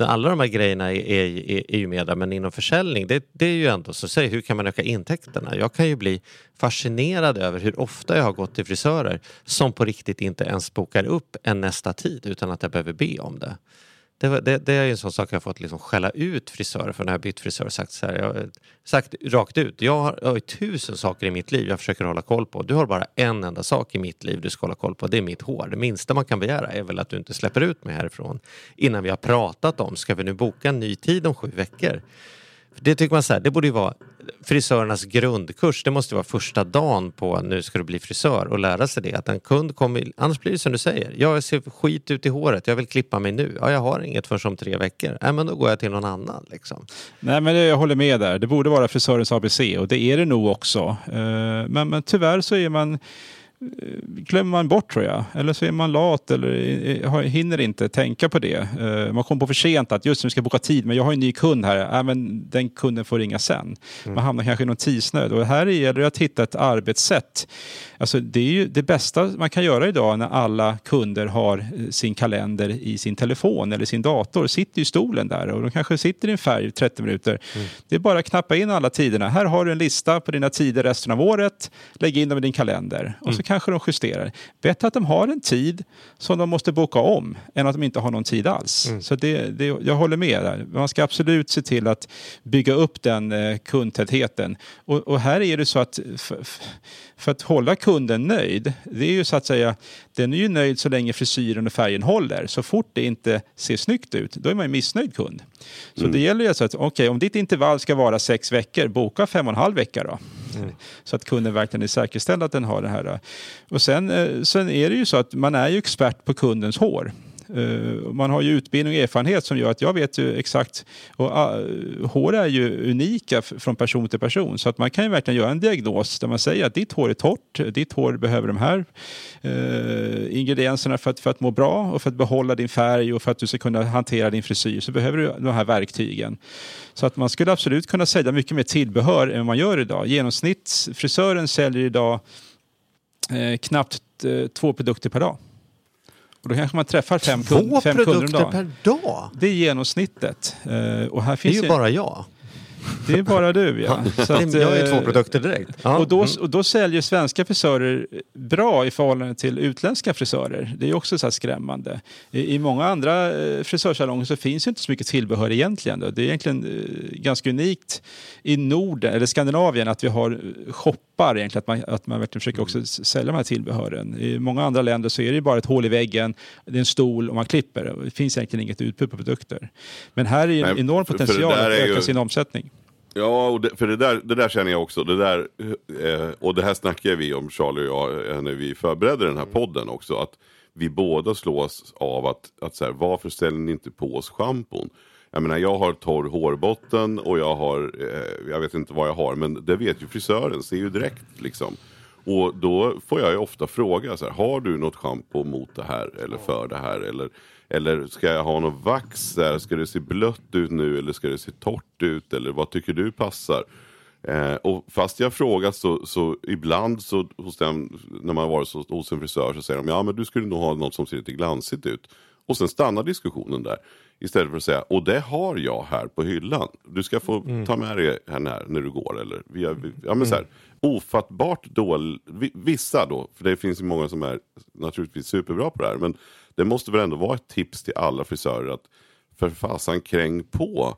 S4: Alla de här grejerna är, är, är, är ju med där, men inom försäljning, det, det är ju ändå så, säg hur kan man öka intäkterna? Jag kan ju bli fascinerad över hur ofta jag har gått till frisörer som på riktigt inte ens bokar upp en nästa tid utan att jag behöver be om det. Det, var- det, det är ju en sån sak jag har fått liksom skälla ut frisörer för när jag bytt frisör. Sagt, så här, jag sagt rakt ut, jag har, jag har tusen saker i mitt liv jag försöker hålla koll på. Du har bara en enda sak i mitt liv du ska hålla koll på, det är mitt hår. Det minsta man kan begära är väl att du inte släpper ut mig härifrån innan vi har pratat om, ska vi nu boka en ny tid om sju veckor? Det tycker man så här, det borde ju vara frisörernas grundkurs. Det måste vara första dagen på nu ska du bli frisör och lära sig det. Att en kund kommer, annars blir det som du säger. Jag ser skit ut i håret, jag vill klippa mig nu. Ja, jag har inget förrän om tre veckor. Nej, men då går jag till någon annan. Liksom.
S6: Nej, men jag håller med där. Det borde vara frisörens ABC och det är det nog också. Eh, men, men tyvärr så är man glömmer man bort tror jag. Eller så är man lat eller eh, hinner inte tänka på det. Eh, Man kommer på för sent att just nu ska jag boka tid men jag har en ny kund här. Men den kunden får ringa sen. Man hamnar kanske i någon tidsnöd. Och här gäller det att hitta ett arbetssätt. Alltså det är ju det bästa man kan göra idag när alla kunder har eh, sin kalender i sin telefon eller sin dator. Sitter i stolen där och de kanske sitter i en färg i 30 minuter. Det är bara att knappa in alla tiderna. Här har du en lista på dina tider resten av året. Lägg in dem i din kalender och så kanske de justerar. Bättre att de har en tid som de måste boka om än att de inte har någon tid alls. Så det, det, jag håller med där. Man ska absolut se till att bygga upp den eh, kundtätheten. Och, och här är det så att för, för att hålla kunden nöjd, det är ju så att säga, den är ju nöjd så länge frisyren och färgen håller. Så fort det inte ser snyggt ut, då är man en missnöjd kund. Så det gäller ju alltså att, okej, om ditt intervall ska vara sex veckor, boka fem och en halv vecka då. Så att kunden verkligen är säkerställd att den har det här. Och sen, eh, sen är det ju så att man är ju expert på kundens hår. Eh, man har ju utbildning och erfarenhet som gör att jag vet ju exakt, och ah, hår är ju unika från person till person så att man kan ju verkligen göra en diagnos där man säger att ditt hår är torrt, ditt hår behöver de här eh, ingredienserna för att, för att må bra och för att behålla din färg och för att du ska kunna hantera din frisyr så behöver du de här verktygen. Så att man skulle absolut kunna sälja mycket mer tillbehör än vad man gör idag. Genomsnittsfrisören säljer idag eh, knappt eh, två produkter per dag. Och då kanske man träffar fem, kund,
S4: Två
S6: fem kunder om
S4: produkter
S6: dagen.
S4: per dag?
S6: Det är genomsnittet. Eh, och här
S4: Det är
S6: finns
S4: ju
S6: ju-
S4: bara jag.
S6: Det är bara du ja. Så att,
S4: jag är
S6: eh,
S4: två produkter direkt.
S6: Och, då,
S4: Mm.
S6: och då säljer svenska frisörer bra i förhållande till utländska frisörer. Det är också så här skrämmande. I, I många andra eh, frisörsalonger så finns inte så mycket tillbehör egentligen. Då. Det är egentligen eh, ganska unikt i Norden, eller Skandinavien, att vi har shoppar egentligen. Att man, att man verkligen försöker också sälja de här tillbehören. I många andra länder så är det ju bara ett hål i väggen, det är en stol och man klipper. Det finns egentligen inget utbud på produkter. Men här är en enorm
S5: för- för det
S6: potential att öka
S5: ju-
S6: sin omsättning.
S5: Ja, och det, för det där, det där känner jag också. Det där, eh, och det här snackade vi om, Charlie och jag, eh, när vi förberedde den här podden också. Att vi båda slås av att, att så här, varför ställer ni inte på oss schampon? Jag menar, jag har torr hårbotten och jag har, eh, jag vet inte vad jag har, men det vet ju frisören, ser ju direkt liksom. Och då får jag ju ofta fråga så här, har du något schampo mot det här eller för det här? Eller, eller ska jag ha något vax där? Ska det se blött ut nu eller ska det se torrt ut? Eller vad tycker du passar? Eh, och fast jag frågat så, så ibland så hos dem, när man varit så, hos en frisör så säger de ja men du skulle nog ha något som ser lite glansigt ut. Och sen stannar diskussionen där. Istället för att säga, och det har jag här på hyllan. Du ska få ta med dig här när du går. Eller, via, ja, men så här, ofattbart dålig, vi- vissa då, för det finns ju många som är naturligtvis superbra på det här. Men det måste väl ändå vara ett tips till alla frisörer att för fasan kräng på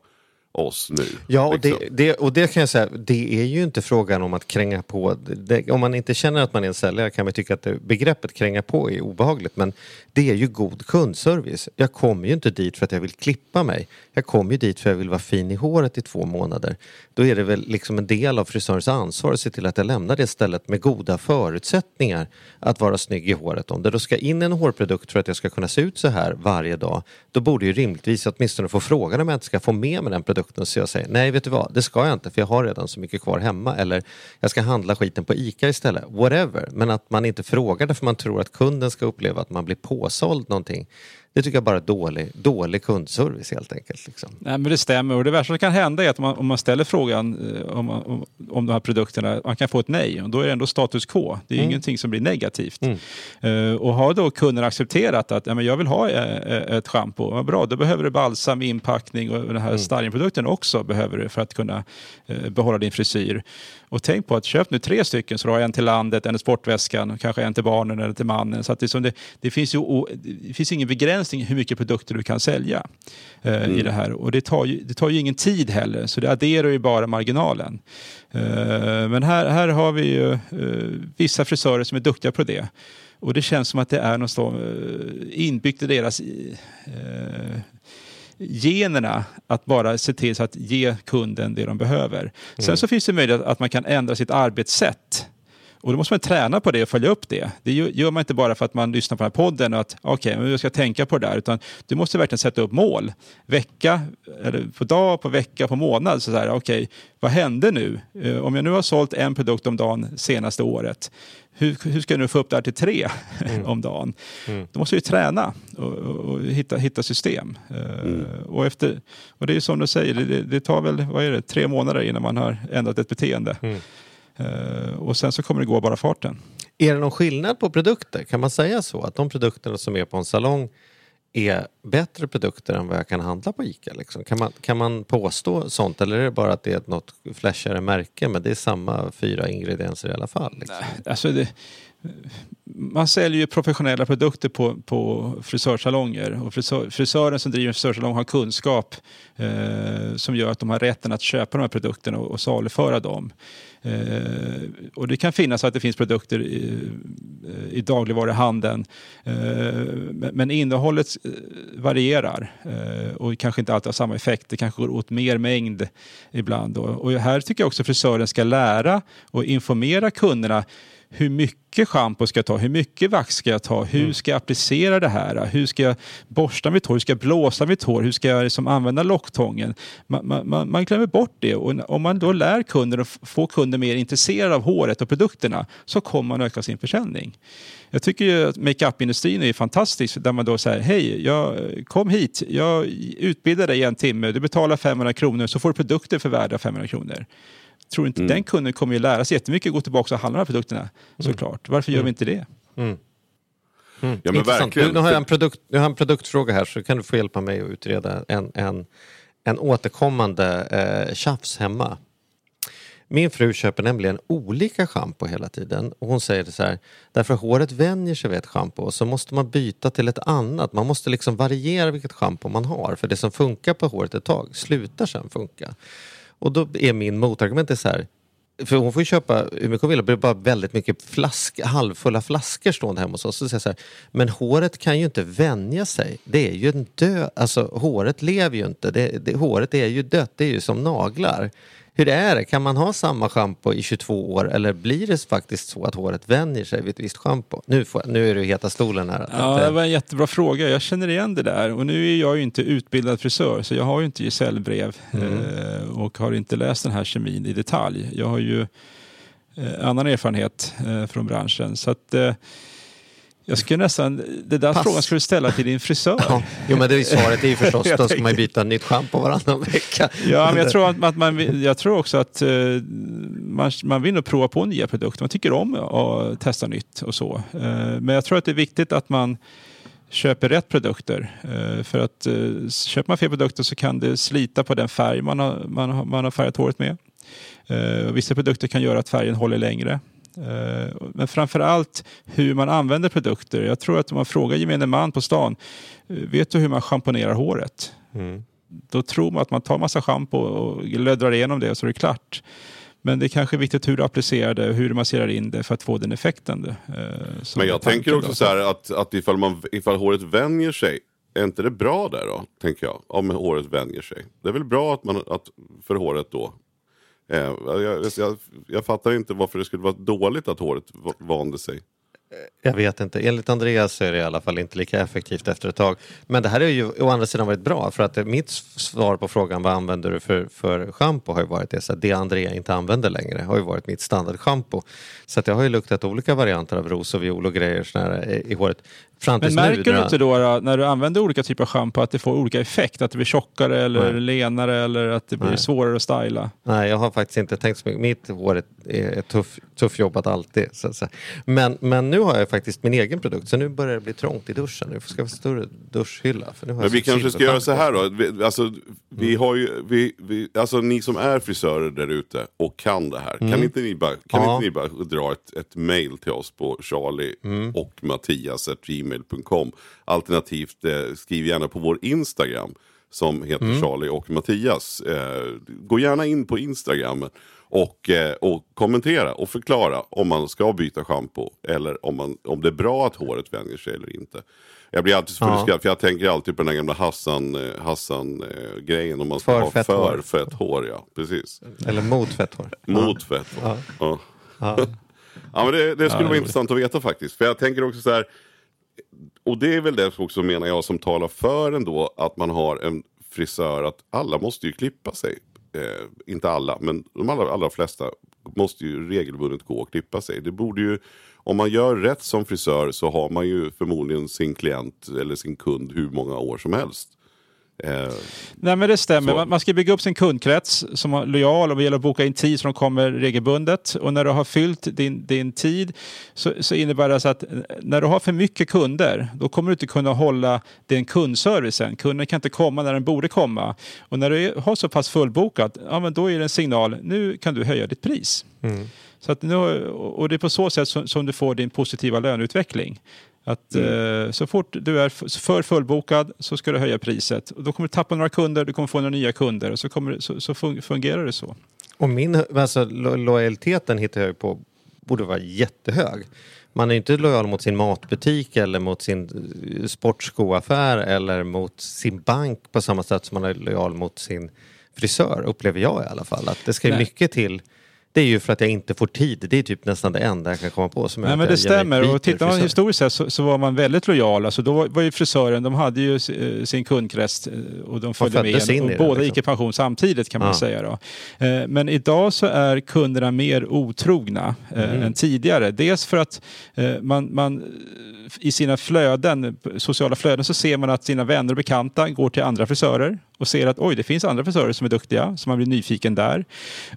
S5: oss nu.
S4: Ja, och
S5: liksom.
S4: det, det, och det kan jag säga, det är ju inte frågan om att kränga på. Det, om man inte känner att man är en säljare kan man tycka att begreppet kränga på är obehagligt. Men det är ju god kundservice. Jag kommer ju inte dit för att jag vill klippa mig. Jag kommer ju dit för att jag vill vara fin i håret i två månader. Då är det väl liksom en del av frisörens ansvar att se till att jag lämnar det stället med goda förutsättningar att vara snygg i håret. Om det då ska in en hårprodukt för att jag ska kunna se ut så här varje dag, då borde ju rimligtvis åtminstone få frågan om jag inte ska få med mig den produkten så jag säger nej vet du vad, det ska jag inte för jag har redan så mycket kvar hemma eller jag ska handla skiten på ICA istället, whatever. Men att man inte frågar därför man tror att kunden ska uppleva att man blir påsåld någonting. Det tycker jag bara är dålig, dålig kundservice helt enkelt. Liksom.
S6: Nej, men det stämmer. Och det värsta som kan hända är att man, om man ställer frågan eh, om, om, om de här produkterna, man kan få ett nej. Och då är det ändå status quo. Det är
S4: Mm.
S6: ingenting som blir negativt. Eh, och har då kunden accepterat att ja, men jag vill ha eh, ett schampo, vad bra, då behöver du balsam, inpackning och den
S4: Mm.
S6: här stylingprodukten också behöver du för att kunna eh, behålla din frisyr. Och tänk på att köp nu tre stycken så du har en till landet, en till sportväskan, kanske en till barnen eller till mannen. Så att det, är som det, det, finns ju, det finns ingen begränsning hur mycket produkter du kan sälja eh, i det här. Och det tar, ju, det tar ju ingen tid heller, så det adderar ju bara marginalen. Eh, men här, här har vi ju eh, vissa frisörer som är duktiga på det. Och det känns som att det är något eh, inbyggt i deras eh, generna att bara se till så att ge kunden det de behöver. Sen så finns det möjlighet att man kan ändra sitt arbetssätt. Och då måste man träna på det och följa upp det. Det gör man inte bara för att man lyssnar på den här podden och att okej, men jag ska tänka på det där. Utan du måste verkligen sätta upp mål. Vecka, eller på dag, på vecka, på månad. Så okej, vad hände nu? Eh, Om jag nu har sålt en produkt om dagen senaste året. Hur, hur ska jag nu få upp det här till tre (laughs) om dagen? Då måste ju träna och, och, hitta, hitta system. Eh, och, efter, och det är ju som du säger, det- det, det tar väl vad är det, tre månader innan man har ändrat ett beteende. Eh, och sen så kommer det gå bara farten.
S4: Är det någon skillnad på produkter? Kan man säga så? Att de produkterna som är på en salong är bättre produkter än vad jag kan handla på ICA? Liksom? Kan, man, kan man påstå sånt eller är det bara att det är något flashigare märke men det är samma fyra ingredienser i alla fall? Liksom?
S6: Alltså det, man säljer ju professionella produkter på, på frisörsalonger och frisör, frisören som driver en frisörsalong har kunskap eh, som gör att de har rätten att köpa de här produkterna och, och saluföra dem. Eh, och det kan finnas att det finns produkter i, eh, i dagligvaruhandeln eh, men, innehållet eh, varierar eh, och kanske inte alltid har samma effekt. Det kanske går åt mer mängd ibland. Då. Och här tycker jag också frisören ska lära och informera kunderna hur mycket schampo ska jag ta? Hur mycket vax ska jag ta? Hur ska jag applicera det här? Hur ska jag borsta mitt hår? Hur ska jag blåsa mitt hår? Hur ska jag liksom använda locktången? Man, man- man, glömmer bort det. Och om man då lär kunden och får kunden mer intresserade av håret och produkterna så kommer man öka sin försäljning. Jag tycker ju att makeupindustrin är fantastisk där man då säger hej, jag, kom hit, jag utbildar dig i en timme, du betalar 500 kronor så får du produkter för värda 500 kronor. Tror inte den kunden kommer ju lära sig jättemycket och gå tillbaka och handla de här produkterna såklart. Varför gör vi inte det?
S5: Ja men
S4: Intressant.
S5: verkligen.
S4: Nu, nu, har jag en produkt, nu har jag en produktfråga här så kan du få hjälpa mig att utreda en, en, en återkommande eh, tjafs hemma. Min fru köper nämligen olika schampo hela tiden och hon säger det så här, därför håret vänjer sig vid ett schampo och så måste man byta till ett annat. Man måste liksom variera vilket schampo man har för det som funkar på håret ett tag slutar sen funka. Och då är min motargument är så här, för hon får ju köpa hur mycket hon vill, det blir bara väldigt mycket flask, halvfulla flaskor stående hemma hos oss. Så säger så här, men håret kan ju inte vänja sig. Det är ju en död, alltså håret lever ju inte. Det, det, håret är ju dött, det är ju som naglar. Hur är det? Kan man ha samma schampo i 22 år eller blir det faktiskt så att håret vänjer sig vid ett visst schampo? Nu, får, nu är du heta stolen här.
S6: Ja, det var en jättebra fråga. Jag känner igen det där. Och nu är jag ju inte utbildad frisör, så jag har ju inte gesällbrev eh, och har inte läst den här kemin i detalj. Jag har ju eh, annan erfarenhet eh, från branschen. Så att, jag skulle nästan, det där
S4: Pass.
S6: frågan skulle du ställa till din frisör.
S4: Ja, jo men det är svaret är ju (laughs) förstås, då ska man ju byta nytt schampo varannan vecka.
S6: Ja, men jag tror, att, att man, jag tror också att eh, man, man vill nog prova på nya produkter. Man tycker om att testa nytt och så. Eh, men jag tror att det är viktigt att man köper rätt produkter. Eh, för att köper man fel produkter så kan det slita på den färg man har, man har, man har färgat håret med. Vissa produkter kan göra att färgen håller längre. Eh, Men framför allt hur man använder produkter. Jag tror att om man frågar gemene man på stan, eh, vet du hur man schamponerar håret?
S4: Mm.
S6: Då tror man att man tar massa schampo och löddrar igenom det och så är det klart. Men det är kanske är viktigt hur du applicerar det och hur du masserar in det för att få den effekten. eh,
S5: Men jag tänker också
S6: då.
S5: så här att, att ifall, man, ifall håret vänjer sig, är inte det bra där då? Tänker jag. Om håret vänjer sig. Det är väl bra att man, att, för håret då. Eh, jag, jag, jag fattar inte varför det skulle vara dåligt att håret vande sig.
S4: Jag vet inte, enligt Andreas så är det i alla fall inte lika effektivt efter ett tag. Men det här har ju å andra sidan varit bra för att mitt svar på frågan vad använder du för, för schampo har ju varit det, så att det Andrea inte använder längre har ju varit mitt standardschampo. Så att jag har ju luktat olika varianter av ros och viol och grejer såna i, eh, i håret. Fram
S6: Men
S4: tills nu,
S6: märker du inte då, då när du använder olika typer av schampo att det får olika effekt? Att det blir tjockare eller
S4: Nej.
S6: lenare eller att det blir
S4: Nej.
S6: svårare att styla?
S4: Nej, jag har faktiskt inte tänkt så mycket. Mitt hår är, är tuff, tuff jobbat alltid. Så att säga. Men, men nu har jag faktiskt min egen produkt, så nu börjar det bli trångt i duschen. Nu ska jag få större duschhylla. För nu har
S5: Men vi kanske ska göra så här då. Vi, alltså, vi har ju, vi, vi, alltså ni som är frisörer där ute och kan det här. Kan, inte ni bara, kan
S4: Ja.
S5: inte ni bara dra ett, ett mail till oss på charlie och Mattias gmail.com. Alternativt eh, skriv gärna på vår Instagram som heter Charlie och Mattias. Eh, gå gärna in på Instagram och, eh, och kommentera och förklara om man ska byta schampo eller om, man, om det är bra att håret vänjer sig eller inte. Jag blir alltid så
S4: Ja.
S5: för jag tänker alltid på den här gamla Hassan, eh, Hassan eh, grejen om man ska
S4: För
S5: ha
S4: fett
S5: för
S4: hår.
S5: fett hår. Ja, precis.
S4: Eller mot fett hår.
S5: Mot fett hår. Ja.
S4: Ja.
S5: Ja, (laughs) men det, det skulle vara intressant att veta faktiskt. För jag tänker också så här. Och det är väl det också menar jag som talar för ändå att man har en frisör. Att alla måste ju klippa sig. Eh, inte alla, men de allra, allra flesta måste ju regelbundet gå och klippa sig. Det borde ju, om man gör rätt som frisör så har man ju förmodligen sin klient eller sin kund hur många år som helst. Eh,
S6: Nej men det stämmer. Man, man ska bygga upp sin kundkrets som är lojal och det gäller att boka in tid så de kommer regelbundet. Och när du har fyllt din, din tid så, så innebär det alltså att när du har för mycket kunder då kommer du inte kunna hålla den kundservicen. Kunden kan inte komma när den borde komma. Och när du har så pass fullbokat, ja men då är det en signal, nu kan du höja ditt pris. Så att nu, och det är på så sätt som, som du får din positiva löneutveckling. Att eh, så fort du är för fullbokad så ska du höja priset. Och då kommer du tappa några kunder, du kommer få några nya kunder och så, kommer, så, så fun- fungerar det så.
S4: Och min alltså, lo lojaliteten hittar jag på borde vara jättehög. Man är inte lojal mot sin matbutik eller mot sin eh, sportskoaffär eller mot sin bank på samma sätt som man är lojal mot sin frisör, upplever jag i alla fall. Att det ska ju
S6: Nej.
S4: mycket till. Det är ju för att jag inte får tid. Det är typ nästan det enda jag kan komma på som
S6: Nej, men det stämmer. Och tittar man historiskt sett så, så var man väldigt lojal. Alltså då var, ju frisören, de hade ju eh, sin kundkrets eh, och de följde med.
S4: in
S6: Och båda
S4: liksom.
S6: gick i pension samtidigt kan man
S4: Ja.
S6: säga. Då. Eh, Men idag så är kunderna mer otrogna
S4: Mm.
S6: än tidigare. Dels för att man, man i sina flöden, sociala flöden så ser man att sina vänner och bekanta går till andra frisörer och ser att oj, det finns andra frisörer som är duktiga, så man blir nyfiken där.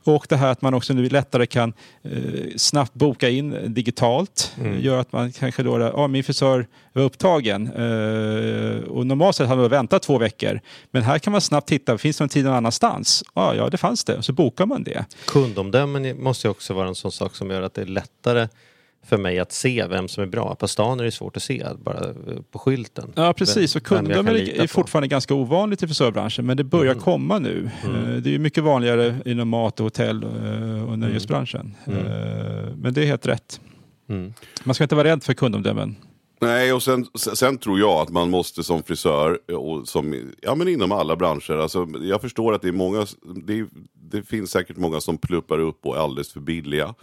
S6: Och det här att man också nu lättare kan eh, snabbt boka in digitalt
S4: Mm.
S6: gör att man kanske då, ja min frisör var upptagen eh, och normalt sett hade man väntat två veckor. Men här kan man snabbt titta, finns det någon tid någon annanstans? Ja, ja det fanns det, och så bokar man det.
S4: Kundomdömen måste ju också vara en sån sak som gör att det är lättare för mig att se vem som är bra. På stan är det svårt att se, bara eh, på skylten.
S6: Ja, precis. Och
S4: Vem- lita
S6: är
S4: på. Mm.
S6: fortfarande ganska ovanligt i frisörbranschen, men det börjar komma nu. Eh, Det är mycket vanligare inom mat och hotell eh, och nöjesbranschen. Eh, Men det är helt rätt.
S4: Mm.
S6: Man ska inte vara rädd för kundomdömen.
S5: Nej, och sen, sen tror jag att man måste som frisör, och som, ja men inom alla branscher, alltså, jag förstår att det är många, det det finns säkert många som pluppar upp och är alldeles för billiga.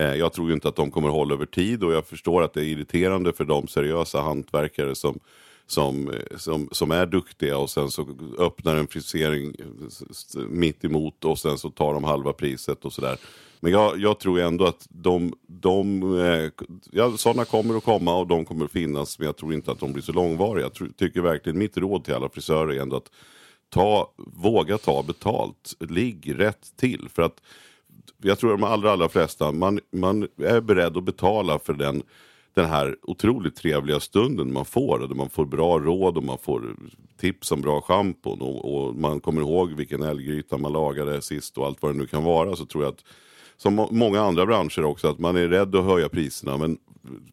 S5: Eh, jag tror ju inte att de kommer hålla över tid och jag förstår att det är irriterande för de seriösa hantverkare som som, eh, som, som är duktiga och sen så öppnar en frisering mitt emot och sen så tar de halva priset och sådär. Men jag, jag tror ändå att de, de eh, ja, sådana kommer att komma och de kommer att finnas men jag tror inte att de blir så långvariga. Jag tror, tycker verkligen mitt råd till alla frisörer är ändå att ta, våga ta betalt. Ligg rätt till. För att jag tror de allra, allra flesta, man, man är beredd att betala för den den här otroligt trevliga stunden man får. Där man får bra råd och man får tips om bra schampon. Och, och, man kommer ihåg vilken älggryta man lagade sist och allt vad det nu kan vara. Så tror jag att, som många andra branscher också, att man är rädd att höja priserna. Men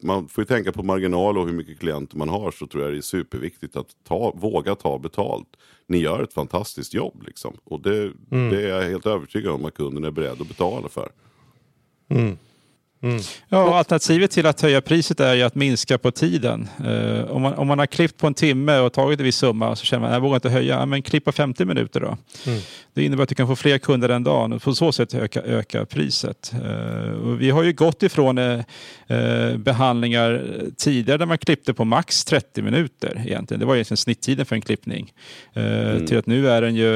S5: man får ju tänka på marginal och hur mycket klienter man har. Så tror jag det är superviktigt att ta, våga ta betalt. Ni gör ett fantastiskt jobb liksom. Och det, mm. det är jag helt övertygad om att kunden är beredd att betala för.
S6: Mm. Mm. Ja, alternativet till att höja priset är ju att minska på tiden. Uh, om, man, om man har klippt på en timme och tagit en viss summa så känner man att jag vågar inte höja. Ja, men klipp på 50 minuter då. Mm. Det innebär att du kan få fler kunder den dagen och på så sätt öka, öka priset. Uh, vi har ju gått ifrån uh, behandlingar tidigare där man klippte på max 30 minuter egentligen. Det var egentligen snitttiden för en klippning. Mm. Till att nu är den ju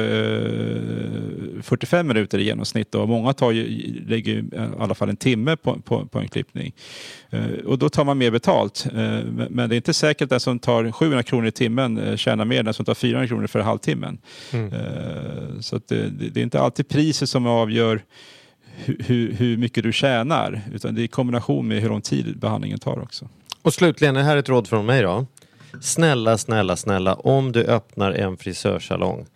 S6: 45 minuter i genomsnitt och många tar ju, lägger i alla fall en timme på, på på, på en klippning. Eh, och då tar man mer betalt. Eh, men det är inte säkert att den som tar 700 kronor i timmen eh, tjänar mer än den som tar 400 kronor för halvtimmen. Mm. Så det, det, är inte alltid priset som avgör hur, hur mycket du tjänar. Utan det är i kombination med hur lång tid behandlingen tar också.
S4: Och slutligen, det här är ett råd från mig då. Snälla, snälla, snälla, om du öppnar en frisörsalong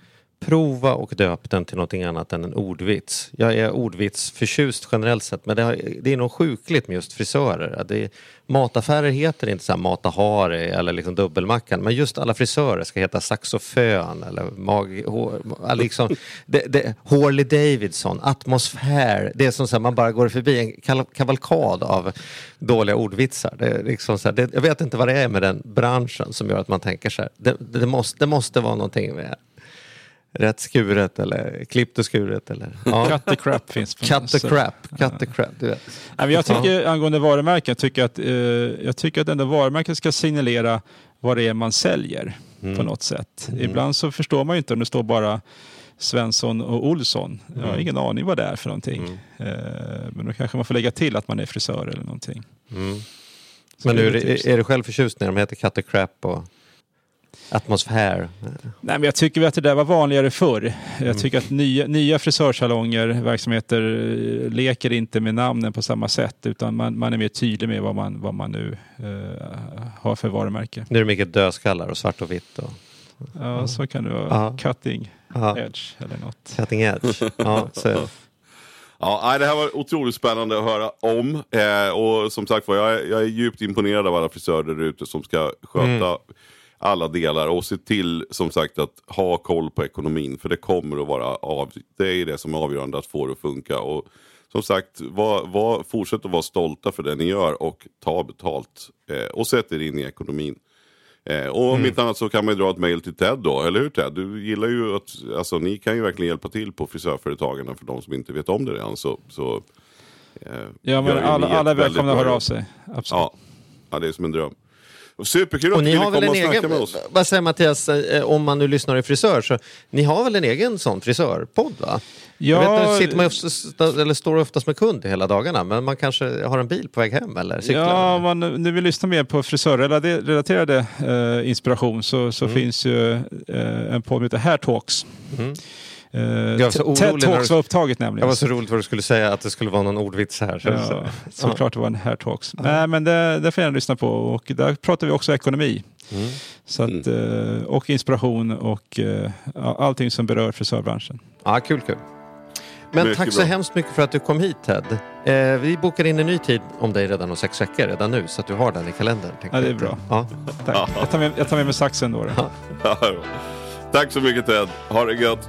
S4: prova och döp den till någonting annat än en ordvits. Jag är ordvitsförtjust generellt sett men det, har, det är nog sjukligt med just frisörer. Det, mataffärer heter inte så här Mata Hari eller liksom Dubbelmackan men just alla frisörer ska heta saxofön eller mag, hår, liksom, (laughs) det, det, Harley Davidson, atmosfär. Det är som så här, man bara går förbi en kavalkad av dåliga ordvitsar. Det är liksom så här, det, jag vet inte vad det är med den branschen som gör att man tänker så här. Det, det måste, det måste vara någonting med rätt skuret eller klippt och skuret. Eller,
S6: ja. Cut the crap finns.
S4: Cut the crap, cut the crap. Du vet.
S6: Jag tycker angående varumärken, jag tycker att, eh, jag tycker att ändå varumärken ska signalera vad det är man säljer mm. på något sätt. Mm. Ibland så förstår man ju inte om det står bara Svensson och Olsson. Jag har mm. ingen aning vad det är för någonting. Mm. Eh, men då kanske man får lägga till att man är frisör eller någonting.
S4: Mm. Men nu, är, är du själv förtjust när de heter Cut the crap? Och atmosfär?
S6: Nej, men jag tycker att det där var vanligare förr. Jag mm. tycker att nya, nya frisörsalonger, verksamheter, eh, leker inte med namnen på samma sätt utan man, man är mer tydlig med vad man, vad man nu uh, har för varumärke.
S4: Nu är det mycket dödskallar och svart och vitt. Och...
S6: Ja, så kan det vara. Aha. Cutting Aha. edge eller något.
S4: Cutting edge, ja. Så.
S5: Ja, det här var otroligt spännande att höra om. Eh, och som sagt var, jag, jag är djupt imponerad av alla frisörer där ute som ska sköta mm alla delar och se till som sagt att ha koll på ekonomin. För det kommer att vara av, det är det som är avgörande att få det att funka. Och som sagt, var, var, fortsätt att vara stolta för det ni gör och ta betalt. Eh, och sätt er in i ekonomin. Eh, och om mm. inte annat så kan man ju dra ett mail till Ted då, eller hur Ted? Du gillar ju att, alltså ni kan ju verkligen hjälpa till på frisörföretagen för de som inte vet om det redan. Så, så,
S6: eh, ja men alla, alla är välkomna att höra av sig. Absolut.
S5: Ja. ja, det är som en dröm. Superkul
S4: att
S5: du
S4: ville komma och snacka med oss. Vad säger Mattias, eh, om man nu lyssnar i frisör, så ni har väl en egen sån frisörpodd va? Ja, jag vet, sitter man oftast, eller står oftast med kund hela dagarna, men man kanske har en bil på väg hem eller cyklar?
S6: Ja, man, nu vill lyssna mer på frisörrelaterade eh, inspiration så, så mm. finns ju eh, en podd som heter Hair Talks. Mm. Jag var så orolig Talks var upptaget nämligen.
S4: Jag var så roligt vad du skulle säga att det skulle vara någon ordvits här. Så,
S6: ja, så, Såklart det var en Hair Talks. Ja. Nej men det, det får jag lyssna på och där pratar vi också ekonomi. Mm. Så att, mm. och inspiration och uh, allting som berör frisörbranschen.
S4: Ja, kul, kul. Men mycket tack så bra. hemskt mycket för att du kom hit Ted. Eh, vi bokar in en ny tid om dig redan om sex veckor, redan nu, så att du har den i kalendern.
S6: Ja, det är bra. Ja. Tack. Jag, tar med, jag tar med mig saxen då. då.
S5: Tack så mycket Ted. Ha det gött.